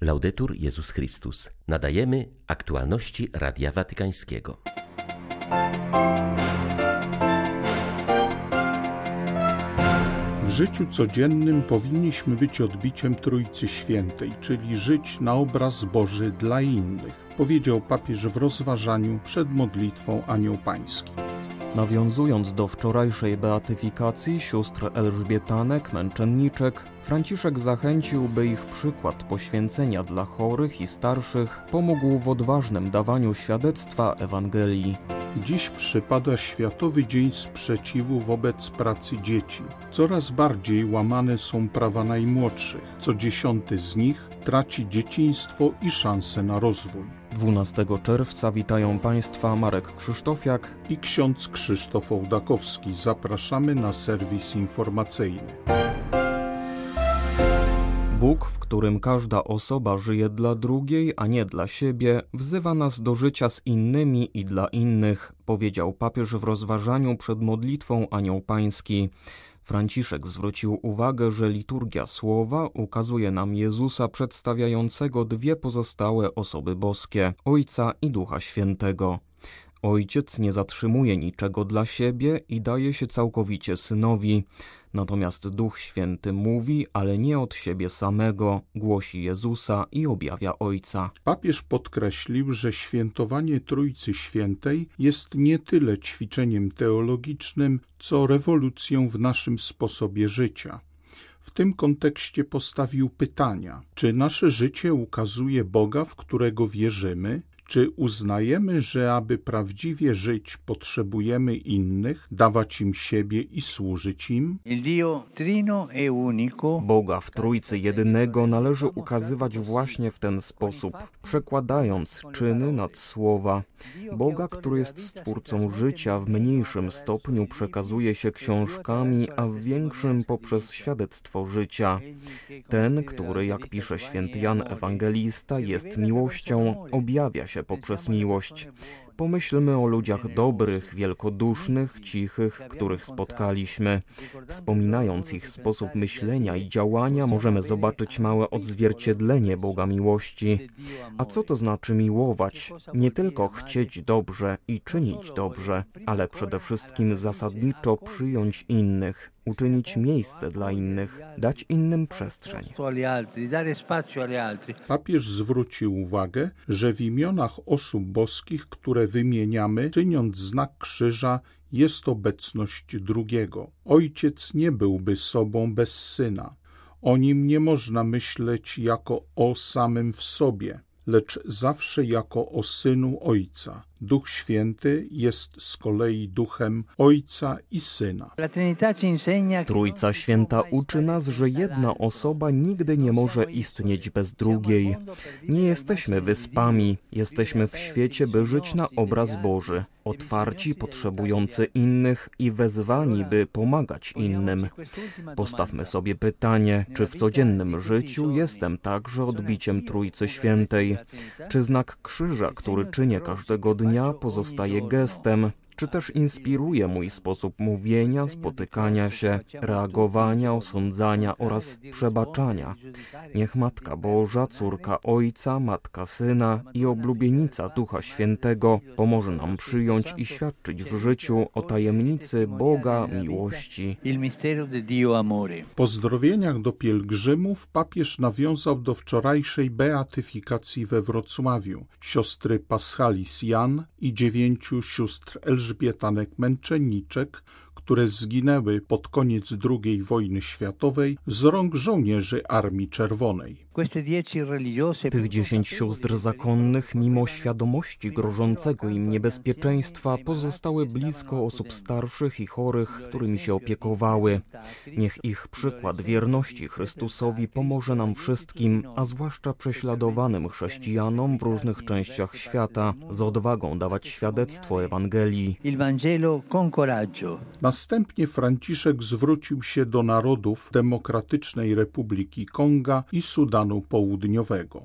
Laudetur Jezus Chrystus. Nadajemy aktualności Radia Watykańskiego. W życiu codziennym powinniśmy być odbiciem Trójcy Świętej, czyli żyć na obraz Boży dla innych, powiedział papież w rozważaniu przed modlitwą Anioł Pański. Nawiązując do wczorajszej beatyfikacji sióstr Elżbietanek, męczenniczek, Franciszek zachęcił, by ich przykład poświęcenia dla chorych i starszych pomógł w odważnym dawaniu świadectwa Ewangelii. Dziś przypada Światowy Dzień Sprzeciwu wobec pracy dzieci. Coraz bardziej łamane są prawa najmłodszych. Co dziesiąty z nich traci dzieciństwo i szansę na rozwój. 12 czerwca witają Państwa Marek Krzysztofiak i ksiądz Krzysztof Ołdakowski. Zapraszamy na serwis informacyjny. Bóg, w którym każda osoba żyje dla drugiej, a nie dla siebie, wzywa nas do życia z innymi i dla innych, powiedział papież w rozważaniu przed modlitwą Anioł Pański. Franciszek zwrócił uwagę, że liturgia słowa ukazuje nam Jezusa przedstawiającego dwie pozostałe osoby boskie Ojca i Ducha Świętego. Ojciec nie zatrzymuje niczego dla siebie i daje się całkowicie synowi. Natomiast Duch Święty mówi, ale nie od siebie samego, głosi Jezusa i objawia Ojca. Papież podkreślił, że świętowanie Trójcy Świętej jest nie tyle ćwiczeniem teologicznym, co rewolucją w naszym sposobie życia. W tym kontekście postawił pytania: czy nasze życie ukazuje Boga, w którego wierzymy? Czy uznajemy, że aby prawdziwie żyć, potrzebujemy innych, dawać im siebie i służyć im? Boga w Trójcy Jedynego należy ukazywać właśnie w ten sposób, przekładając czyny nad słowa. Boga, który jest stwórcą życia, w mniejszym stopniu przekazuje się książkami, a w większym poprzez świadectwo życia. Ten, który, jak pisze święty Jan Ewangelista, jest miłością, objawia się poprzez miłość. Pomyślmy o ludziach dobrych, wielkodusznych, cichych, których spotkaliśmy. Wspominając ich sposób myślenia i działania, możemy zobaczyć małe odzwierciedlenie Boga miłości. A co to znaczy miłować? Nie tylko chcieć dobrze i czynić dobrze, ale przede wszystkim zasadniczo przyjąć innych, uczynić miejsce dla innych, dać innym przestrzeń. Papież zwrócił uwagę, że w imionach osób boskich, które wymieniamy, czyniąc znak krzyża, jest obecność drugiego. Ojciec nie byłby sobą bez syna. O nim nie można myśleć jako o samym w sobie, lecz zawsze jako o synu Ojca. Duch Święty jest z kolei duchem Ojca i Syna. Trójca Święta uczy nas, że jedna osoba nigdy nie może istnieć bez drugiej. Nie jesteśmy wyspami, jesteśmy w świecie, by żyć na obraz Boży, otwarci, potrzebujący innych i wezwani, by pomagać innym. Postawmy sobie pytanie, czy w codziennym życiu jestem także odbiciem Trójcy Świętej? Czy znak krzyża, który czynię każdego dnia, pozostaje gestem, czy też inspiruje mój sposób mówienia, spotykania się, reagowania, osądzania oraz przebaczania. Niech Matka Boża, córka Ojca, Matka Syna i oblubienica Ducha Świętego pomoże nam przyjąć i świadczyć w życiu o tajemnicy Boga miłości. W pozdrowieniach do pielgrzymów papież nawiązał do wczorajszej beatyfikacji we Wrocławiu siostry Paschalis Jan i dziewięciu sióstr Elżbietanek Męczenniczek, które zginęły pod koniec II wojny światowej z rąk żołnierzy Armii Czerwonej. Tych dziesięć sióstr zakonnych, mimo świadomości grożącego im niebezpieczeństwa, pozostały blisko osób starszych i chorych, którymi się opiekowały. Niech ich przykład wierności Chrystusowi pomoże nam wszystkim, a zwłaszcza prześladowanym chrześcijanom w różnych częściach świata, z odwagą dawać świadectwo Ewangelii. Następnie Franciszek zwrócił się do narodów Demokratycznej Republiki Konga i Sudanu Południowego.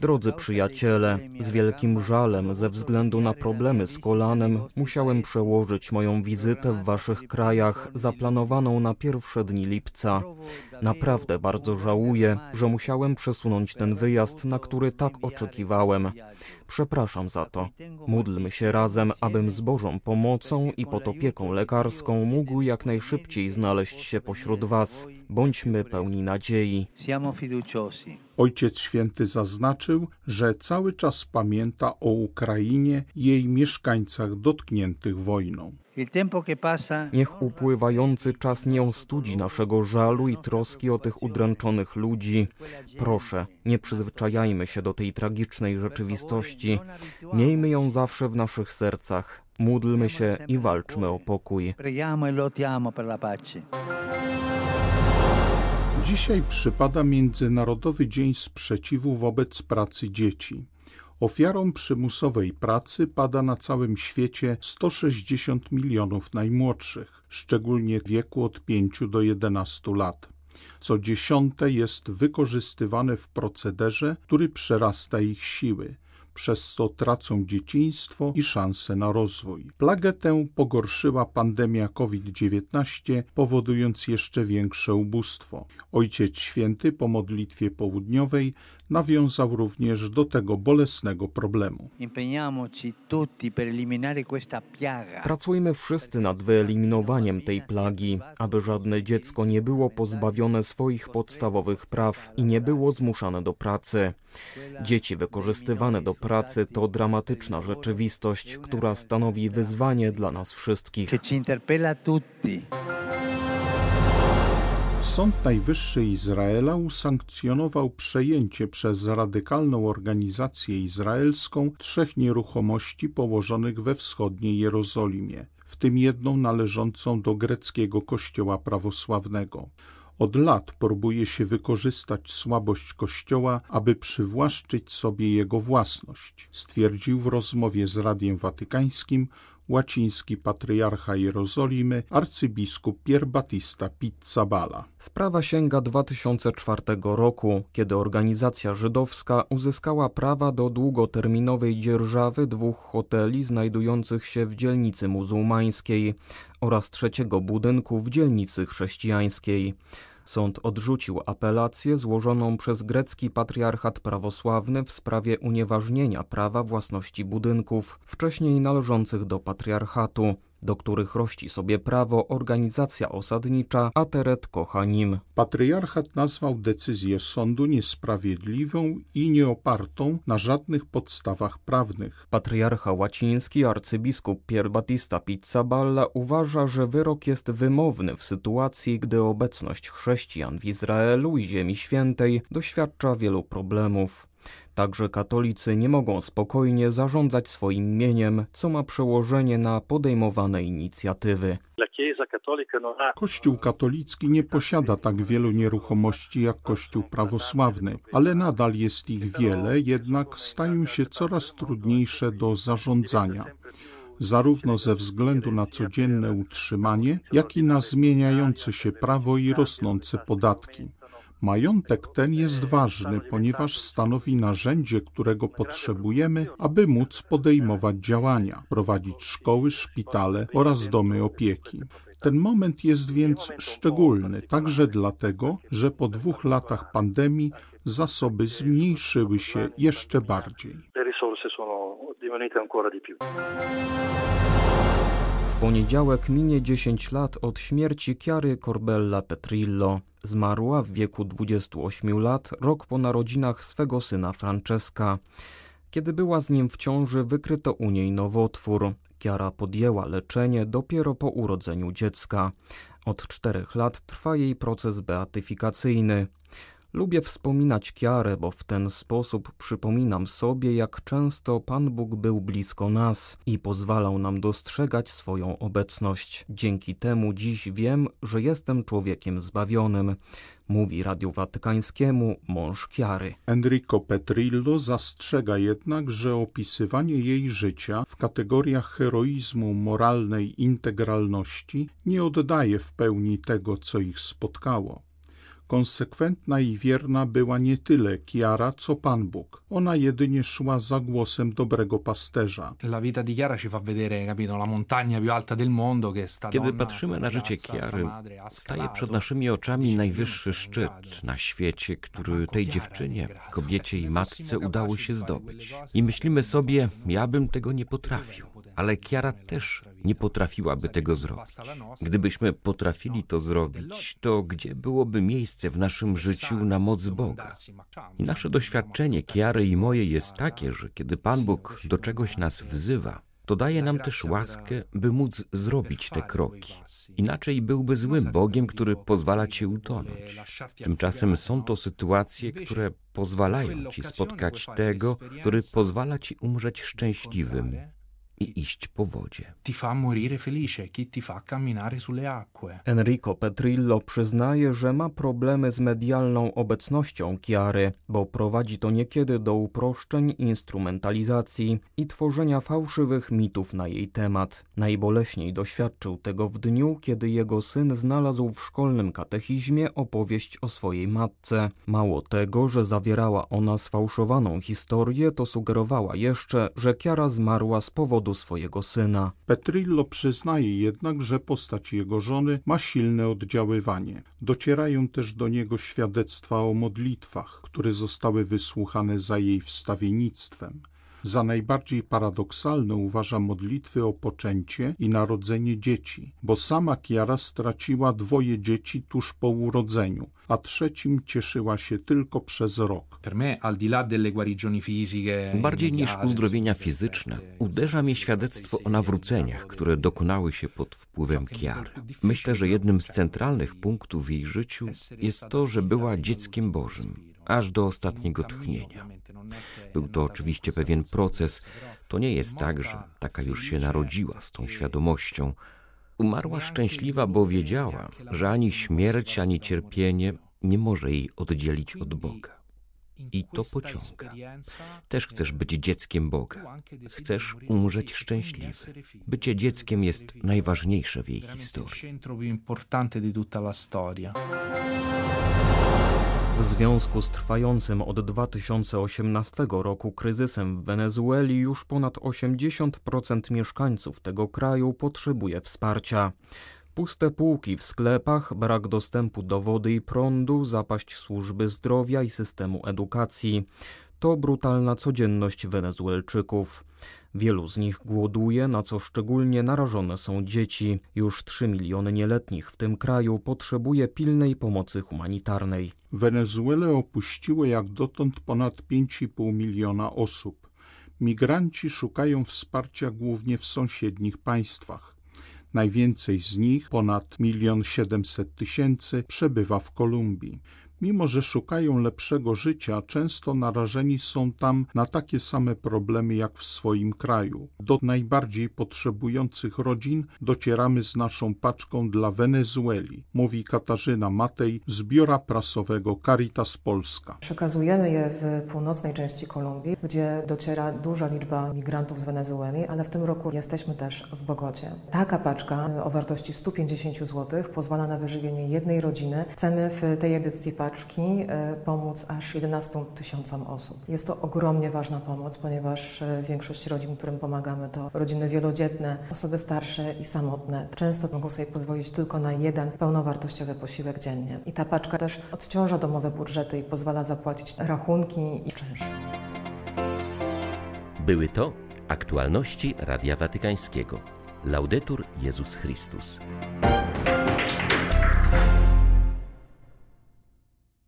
Drodzy przyjaciele, z wielkim żalem ze względu na problemy z kolanem musiałem przełożyć moją wizytę w waszych krajach zaplanowaną na pierwsze dni lipca. Naprawdę bardzo żałuję, że musiałem przesunąć ten wyjazd, na który tak oczekiwałem. Przepraszam za to. Módlmy się razem, abym z Bożą pomocą i pod opieką lekarską mógł jak najszybciej znaleźć się pośród Was. Bądźmy pełni nadziei. Ojciec Święty zaznaczył, że cały czas pamięta o Ukrainie i jej mieszkańcach dotkniętych wojną. Niech upływający czas nie ostudzi naszego żalu i troski o tych udręczonych ludzi. Proszę, nie przyzwyczajajmy się do tej tragicznej rzeczywistości. Miejmy ją zawsze w naszych sercach. Módlmy się i walczmy o pokój. Dzisiaj przypada Międzynarodowy Dzień Sprzeciwu wobec pracy dzieci. Ofiarą przymusowej pracy pada na całym świecie 160 milionów najmłodszych, szczególnie w wieku od 5 do 11 lat. Co dziesiąte jest wykorzystywane w procederze, który przerasta ich siły przez co tracą dzieciństwo i szanse na rozwój. Plagę tę pogorszyła pandemia COVID-19, powodując jeszcze większe ubóstwo. Ojciec Święty po modlitwie południowej nawiązał również do tego bolesnego problemu. Pracujmy wszyscy nad wyeliminowaniem tej plagi, aby żadne dziecko nie było pozbawione swoich podstawowych praw i nie było zmuszane do pracy. Dzieci wykorzystywane do pracy to dramatyczna rzeczywistość, która stanowi wyzwanie dla nas wszystkich. Sąd Najwyższy Izraela usankcjonował przejęcie przez radykalną organizację izraelską trzech nieruchomości położonych we wschodniej Jerozolimie, w tym jedną należącą do greckiego kościoła prawosławnego. Od lat próbuje się wykorzystać słabość Kościoła, aby przywłaszczyć sobie jego własność, stwierdził w rozmowie z Radiem Watykańskim łaciński patriarcha Jerozolimy, arcybiskup Pier Battista Pizzabala. Sprawa sięga 2004 roku, kiedy organizacja żydowska uzyskała prawa do długoterminowej dzierżawy dwóch hoteli znajdujących się w dzielnicy muzułmańskiej oraz trzeciego budynku w dzielnicy chrześcijańskiej. Sąd odrzucił apelację złożoną przez grecki patriarchat prawosławny w sprawie unieważnienia prawa własności budynków wcześniej należących do patriarchatu, do których rości sobie prawo organizacja osadnicza Ateret Kohanim. Patriarchat nazwał decyzję sądu niesprawiedliwą i nieopartą na żadnych podstawach prawnych. Patriarcha łaciński arcybiskup Pier Battista Pizzaballa uważa, że wyrok jest wymowny w sytuacji, gdy obecność chrześcijan w Izraelu i Ziemi Świętej doświadcza wielu problemów. Także katolicy nie mogą spokojnie zarządzać swoim mieniem, co ma przełożenie na podejmowane inicjatywy. Kościół katolicki nie posiada tak wielu nieruchomości jak Kościół prawosławny, ale nadal jest ich wiele, jednak stają się coraz trudniejsze do zarządzania zarówno ze względu na codzienne utrzymanie, jak i na zmieniające się prawo i rosnące podatki. Majątek ten jest ważny, ponieważ stanowi narzędzie, którego potrzebujemy, aby móc podejmować działania, prowadzić szkoły, szpitale oraz domy opieki. Ten moment jest więc szczególny, także dlatego, że po dwóch latach pandemii zasoby zmniejszyły się jeszcze bardziej. Poniedziałek minie 10 lat od śmierci Chiary Corbella Petrillo. Zmarła w wieku 28 lat, rok po narodzinach swego syna Francesca. Kiedy była z nim w ciąży, wykryto u niej nowotwór. Kiara podjęła leczenie dopiero po urodzeniu dziecka. Od czterech lat trwa jej proces beatyfikacyjny. Lubię wspominać Kiarę, bo w ten sposób przypominam sobie, jak często Pan Bóg był blisko nas i pozwalał nam dostrzegać swoją obecność. Dzięki temu dziś wiem, że jestem człowiekiem zbawionym, mówi Radiu Watykańskiemu mąż Kiary. Enrico Petrillo zastrzega jednak, że opisywanie jej życia w kategoriach heroizmu moralnej integralności nie oddaje w pełni tego, co ich spotkało. Konsekwentna i wierna była nie tyle Kiara, co Pan Bóg. Ona jedynie szła za głosem dobrego pasterza. Kiedy patrzymy na życie Kiary, staje przed naszymi oczami najwyższy szczyt na świecie, który tej dziewczynie, kobiecie i matce udało się zdobyć. I myślimy sobie, ja bym tego nie potrafił ale Kiara też nie potrafiłaby tego zrobić. Gdybyśmy potrafili to zrobić, to gdzie byłoby miejsce w naszym życiu na moc Boga? I nasze doświadczenie Kiary i moje jest takie, że kiedy Pan Bóg do czegoś nas wzywa, to daje nam też łaskę, by móc zrobić te kroki. Inaczej byłby złym Bogiem, który pozwala ci utonąć. Tymczasem są to sytuacje, które pozwalają ci spotkać tego, który pozwala ci umrzeć szczęśliwym i iść po wodzie. Ti fa morire felice chi ti fa camminare sulle acque. Enrico Petrillo przyznaje, że ma problemy z medialną obecnością Chiary, bo prowadzi to niekiedy do uproszczeń, instrumentalizacji i tworzenia fałszywych mitów na jej temat. Najboleśniej doświadczył tego w dniu, kiedy jego syn znalazł w szkolnym katechizmie opowieść o swojej matce. Mało tego, że zawierała ona sfałszowaną historię, to sugerowała jeszcze, że Chiara zmarła z powodu swojego syna. Petrillo przyznaje jednak, że postać jego żony ma silne oddziaływanie. Docierają też do niego świadectwa o modlitwach, które zostały wysłuchane za jej wstawiennictwem. Za najbardziej paradoksalne uważa modlitwy o poczęcie i narodzenie dzieci, bo sama Kiara straciła dwoje dzieci tuż po urodzeniu, a trzecim cieszyła się tylko przez rok. Bardziej niż uzdrowienia fizyczne, uderza mnie świadectwo o nawróceniach, które dokonały się pod wpływem Kiary. Myślę, że jednym z centralnych punktów w jej życiu jest to, że była dzieckiem Bożym aż do ostatniego tchnienia. Był to oczywiście pewien proces. To nie jest tak, że taka już się narodziła z tą świadomością. Umarła szczęśliwa, bo wiedziała, że ani śmierć, ani cierpienie nie może jej oddzielić od Boga. I to pociąga. Też chcesz być dzieckiem Boga. Chcesz umrzeć szczęśliwy. Bycie dzieckiem jest najważniejsze w jej historii. W związku z trwającym od 2018 roku kryzysem w Wenezueli już ponad 80% mieszkańców tego kraju potrzebuje wsparcia. Puste półki w sklepach, brak dostępu do wody i prądu, zapaść służby zdrowia i systemu edukacji. To brutalna codzienność Wenezuelczyków. Wielu z nich głoduje, na co szczególnie narażone są dzieci. Już 3 miliony nieletnich w tym kraju potrzebuje pilnej pomocy humanitarnej. Wenezuelę opuściło jak dotąd ponad 5,5 miliona osób. Migranci szukają wsparcia głównie w sąsiednich państwach. Najwięcej z nich, ponad 1 700 tysięcy, przebywa w Kolumbii. Mimo, że szukają lepszego życia, często narażeni są tam na takie same problemy jak w swoim kraju. Do najbardziej potrzebujących rodzin docieramy z naszą paczką dla Wenezueli, mówi Katarzyna Matej z biura prasowego Caritas Polska. Przekazujemy je w północnej części Kolumbii, gdzie dociera duża liczba migrantów z Wenezueli, ale w tym roku jesteśmy też w Bogocie. Taka paczka o wartości 150 zł pozwala na wyżywienie jednej rodziny. Chcemy w tej edycji paczki paczki e, pomóc aż 11 tysiącom osób. Jest to ogromnie ważna pomoc, ponieważ e, większość rodzin, którym pomagamy, to rodziny wielodzietne, osoby starsze i samotne. Często mogą sobie pozwolić tylko na jeden pełnowartościowy posiłek dziennie. I ta paczka też odciąża domowe budżety i pozwala zapłacić rachunki i czynsz. Były to aktualności Radia Watykańskiego. Laudetur Jezus Chrystus.